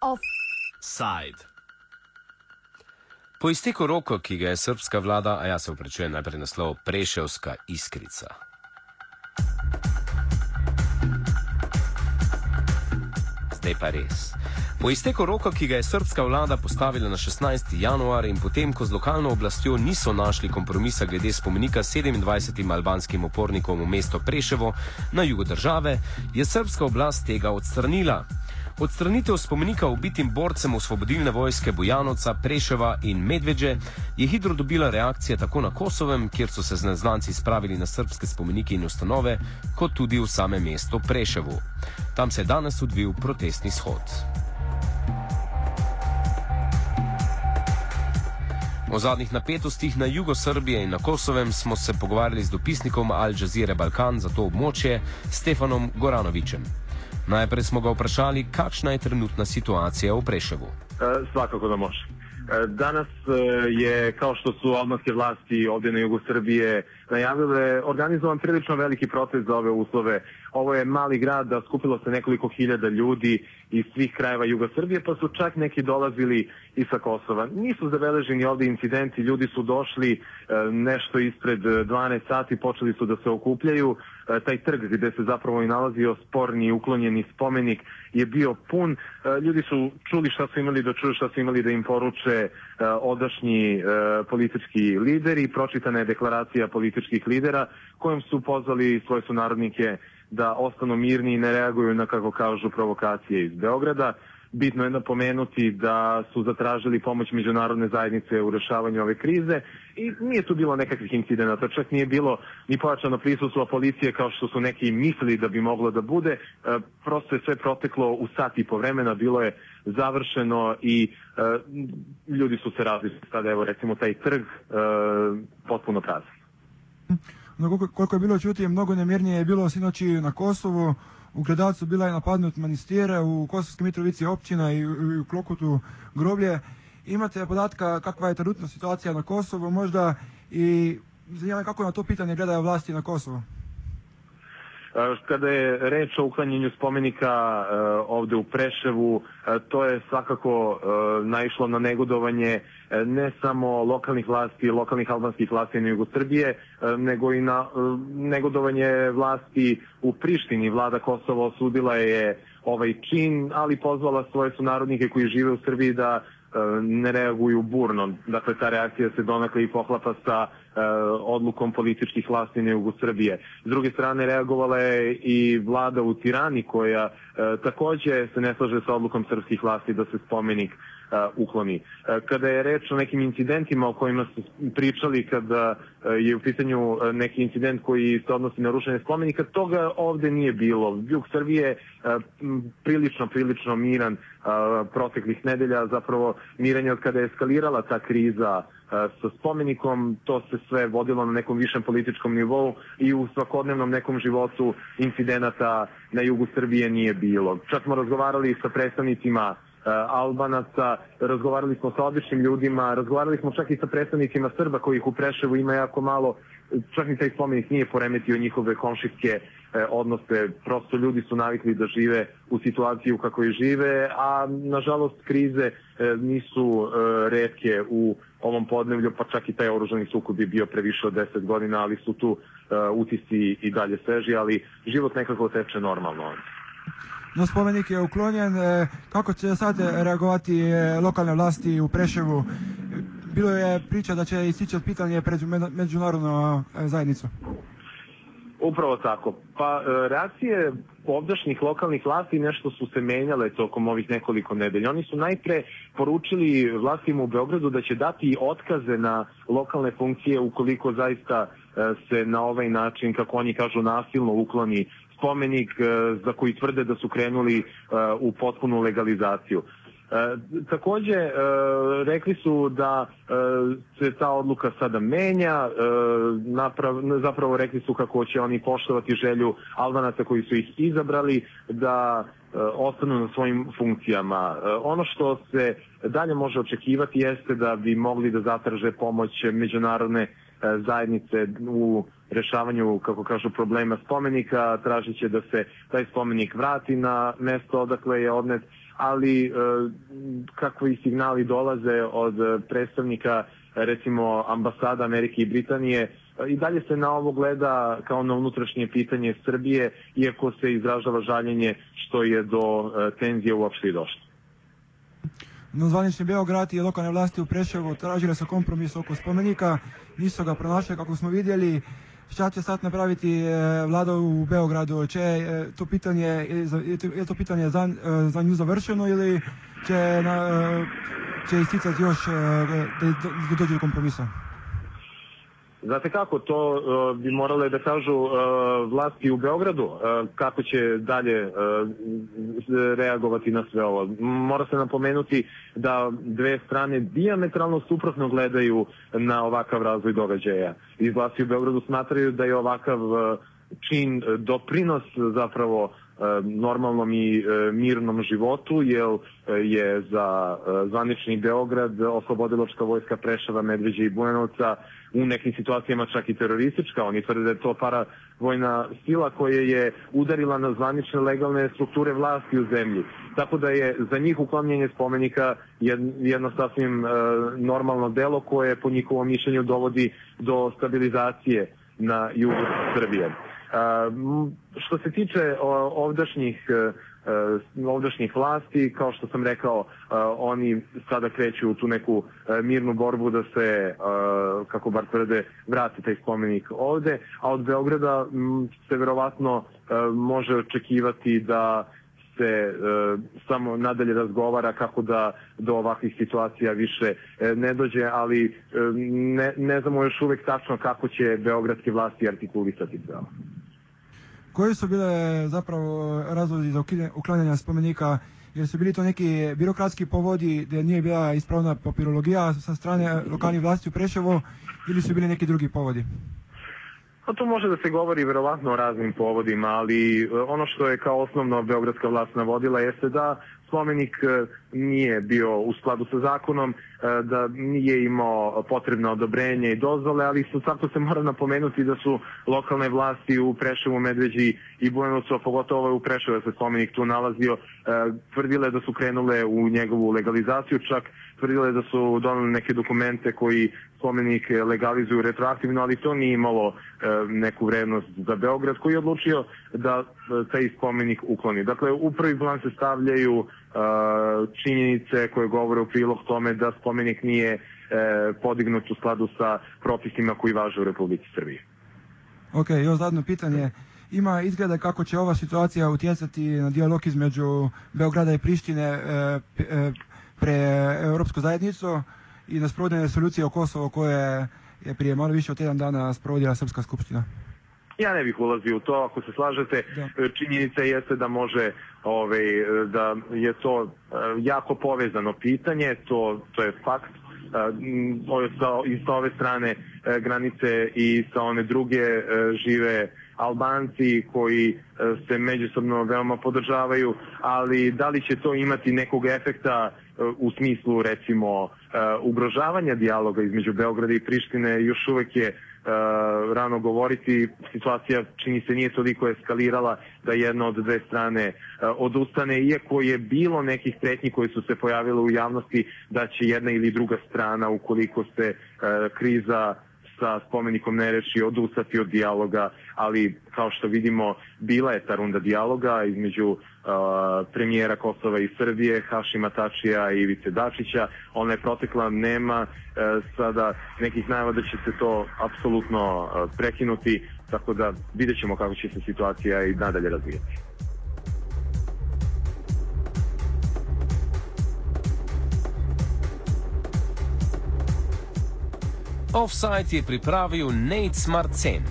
Offside. Po izteku roko, ki ga je srpska vlada, a jaz se upravičujem najprej naslov Preševska iskrica. Zdaj pa res. Po izteku roka, ki ga je srpska vlada postavila na 16. januar in potem, ko z lokalno oblastjo niso našli kompromisa glede spomenika 27 albanskim upornikom v mesto Preševo na jugu države, je srpska oblast tega odstranila. Odstranitev spomenika ubitim borcem osvobodilne vojske Bojanovca, Preševa in Medveđe je hitro dobila reakcije tako na Kosovem, kjer so se z neznanci spravili na srpske spomenike in ustanove, kot tudi v samem mestu Preševu. Tam se je danes odvil protestni shod. O zadnjih napetostih na jugu Srbije in na Kosovem smo se pogovarjali z dopisnikom Al Jazeera Balkan za to območje Stefanom Goranovičem. Najprej smo ga vprašali, kakšna je trenutna situacija v Preševu. E, svakako da može. E, danas e, je, kao što su albanske vlasti ovdje na jugu Srbije najavile, organizovan prilično veliki protest za ove uslove. Ovo je mali grad, a skupilo se nekoliko hiljada ljudi iz svih krajeva Juga Srbije, pa su čak neki dolazili i sa Kosova. Nisu zabeleženi ovdje incidenti, ljudi su došli e, nešto ispred 12 sati, počeli su da se okupljaju. E, taj trg gde se zapravo i nalazio sporni uklonjeni spomenik je bio pun. E, ljudi su čuli šta su imali da čuju, šta su imali da im poruče odašnji politički lideri. Pročitana je deklaracija političkih lidera kojom su pozvali svoje sunarodnike da ostanu mirni i ne reaguju na, kako kažu, provokacije iz Beograda. Bitno je napomenuti da su zatražili pomoć međunarodne zajednice u rešavanju ove krize i nije tu bilo nekakvih incidenata, čak nije bilo ni pojačano prisustvo policije kao što su neki mislili da bi moglo da bude. E, prosto je sve proteklo u sat i po vremena, bilo je završeno i e, ljudi su se razli. Sada evo recimo taj trg e, potpuno prazan. No, koliko, je bilo čuti, mnogo nemirnije je bilo sinoći na Kosovu. U Gledalcu bila je napadnut manistire, u Kosovskoj Mitrovici općina i u Klokutu groblje. Imate podatka kakva je trenutna situacija na Kosovu možda i zanima kako na to pitanje gledaju vlasti na Kosovu? E, kada je reč o uklanjanju spomenika e, ovde u Preševu, e, to je svakako naišlo na negodovanje ne samo lokalnih vlasti, lokalnih albanskih vlasti na jugu Srbije, nego i na negodovanje vlasti u Prištini. Vlada Kosova osudila je ovaj čin, ali pozvala svoje sunarodnike koji žive u Srbiji da ne reaguju burno. Dakle, ta reakcija se donakle i pohlapa sa e, odlukom političkih vlasti na jugu Srbije. S druge strane, reagovala je i vlada u Tirani koja e, takođe se ne slaže sa odlukom srpskih vlasti da se spomenik ukloni. Kada je reč o nekim incidentima o kojima ste pričali, kada je u pitanju neki incident koji se odnosi na rušenje spomenika, toga ovde nije bilo. Jug Srbije prilično, prilično miran proteklih nedelja, zapravo miranje od kada je eskalirala ta kriza sa spomenikom, to se sve vodilo na nekom višem političkom nivou i u svakodnevnom nekom životu incidenata na jugu Srbije nije bilo. Čak smo razgovarali sa predstavnicima Albanaca, razgovarali smo sa običnim ljudima, razgovarali smo čak i sa predstavnicima Srba kojih u Preševu ima jako malo, čak ni taj spomenik nije poremetio njihove komšijske e, odnose, prosto ljudi su navikli da žive u situaciji u kakvoj žive, a nažalost krize e, nisu redke u ovom podnevlju, pa čak i taj oružani sukob je bio previše od 10 godina, ali su tu utisci i dalje sveži, ali život nekako teče normalno no spomenik je uklonjen. E, kako će sad reagovati e, lokalne vlasti u Preševu? Bilo je priča da će istići od pitanje pred međunarodnu e, zajednicu. Upravo tako. Pa reakcije ovdašnjih lokalnih vlasti nešto su se menjale tokom ovih nekoliko nedelja. Oni su najpre poručili vlastima u Beogradu da će dati otkaze na lokalne funkcije ukoliko zaista se na ovaj način, kako oni kažu, nasilno ukloni spomenik e, za koji tvrde da su krenuli e, u potpunu legalizaciju. E, takođe, e, rekli su da e, se ta odluka sada menja, e, zapravo rekli su kako će oni poštovati želju Albanaca koji su ih izabrali da e, ostanu na svojim funkcijama. E, ono što se dalje može očekivati jeste da bi mogli da zatraže pomoć međunarodne zajednice u rešavanju, kako kažu, problema spomenika, tražit će da se taj spomenik vrati na mesto odakle je odnet, ali e, kakvi signali dolaze od predstavnika recimo ambasada Amerike i Britanije i dalje se na ovo gleda kao na unutrašnje pitanje Srbije, iako se izražava žaljenje što je do e, tenzije uopšte i došlo. No zvanični Beograd i lokalne vlasti u Preševu tražile su kompromis oko spomenika, nisu ga pronašli kako smo vidjeli. Šta će sad napraviti e, vlada u Beogradu? Če je to pitanje, je to pitanje za, e, za nju završeno ili će, na, će isticati još da dođe do kompromisa? Znate kako, to uh, bi morale da kažu uh, vlasti u Beogradu, uh, kako će dalje uh, reagovati na sve ovo. Mora se napomenuti da dve strane diametralno suprotno gledaju na ovakav razvoj događaja. Iz vlasti u Beogradu smatraju da je ovakav uh, čin doprinos zapravo normalnom i mirnom životu, jer je za zvanični Beograd oslobodiločka vojska Prešava, Medveđa i Bujanovca u nekim situacijama čak i teroristička. Oni tvrde da je to para vojna sila koja je udarila na zvanične legalne strukture vlasti u zemlji. Tako da je za njih uklanjanje spomenika jedno sasvim e, normalno delo koje po njihovom mišljenju dovodi do stabilizacije na jugu Srbije. Što se tiče ovdašnjih e, E, ovdašnjih vlasti, kao što sam rekao, e, oni sada kreću u tu neku mirnu borbu da se, kako bar tvrde, vrati taj spomenik ovde, a od Beograda se verovatno može očekivati da se samo nadalje razgovara kako da do ovakvih situacija više ne dođe, ali ne, ne znamo još uvek tačno kako će beogradske vlasti artikulisati sve. Koji su bile zapravo razlozi za uklanjanje spomenika? Jer su bili to neki birokratski povodi gdje nije bila ispravna papirologija sa strane lokalnih vlasti u Preševo ili su bili neki drugi povodi? Pa to može da se govori verovatno o raznim povodima, ali e, ono što je kao osnovno Beogradska vlast navodila jeste da spomenik e, nije bio u skladu sa zakonom, e, da nije imao potrebno odobrenje i dozvole, ali isto tako se mora napomenuti da su lokalne vlasti u Preševu, Medveđi i Bujanovcu, a pogotovo ovaj u Preševu se spomenik tu nalazio, tvrdile da su krenule u njegovu legalizaciju, čak tvrdile da su donali neke dokumente koji spomenik legalizuju retroaktivno, ali to nije imalo e, neku vrednost za Beograd koji je odlučio da e, taj spomenik ukloni. Dakle, u prvi plan se stavljaju e, činjenice koje govore u prilog tome da spomenik nije podignut u skladu sa propisima koji važe u Republici Srbiji. Ok, još zadno pitanje. Ima izgleda kako će ova situacija utjecati na dijalog između Beograda i Prištine pre Europsku zajednicu i na sprovođenje resolucije o Kosovo koje je prije malo više od tjedan dana sprovodila Srpska skupština. Ja ne bih ulazio u to, ako se slažete, da. činjenica jeste da može, ovaj, da je to eh, jako povezano pitanje, to, to je fakt, i sa ove strane granice i sa one druge žive Albanci koji se međusobno veoma podržavaju, ali da li će to imati nekog efekta u smislu recimo ugrožavanja dijaloga između Beograda i Prištine još uvek je rano govoriti. Situacija čini se nije toliko eskalirala da jedna od dve strane odustane, iako je bilo nekih pretnji koji su se pojavile u javnosti da će jedna ili druga strana ukoliko se kriza sa spomenikom ne reši odustati od dijaloga, ali kao što vidimo bila je ta runda dijaloga između uh, premijera Kosova i Srbije, Hašima Tačija i Ivice Dačića. Ona je protekla, nema uh, sada nekih najava da će se to apsolutno uh, prekinuti, tako da vidjet ćemo kako će se situacija i nadalje razvijati. Offside je pripravil Nate Smartcen.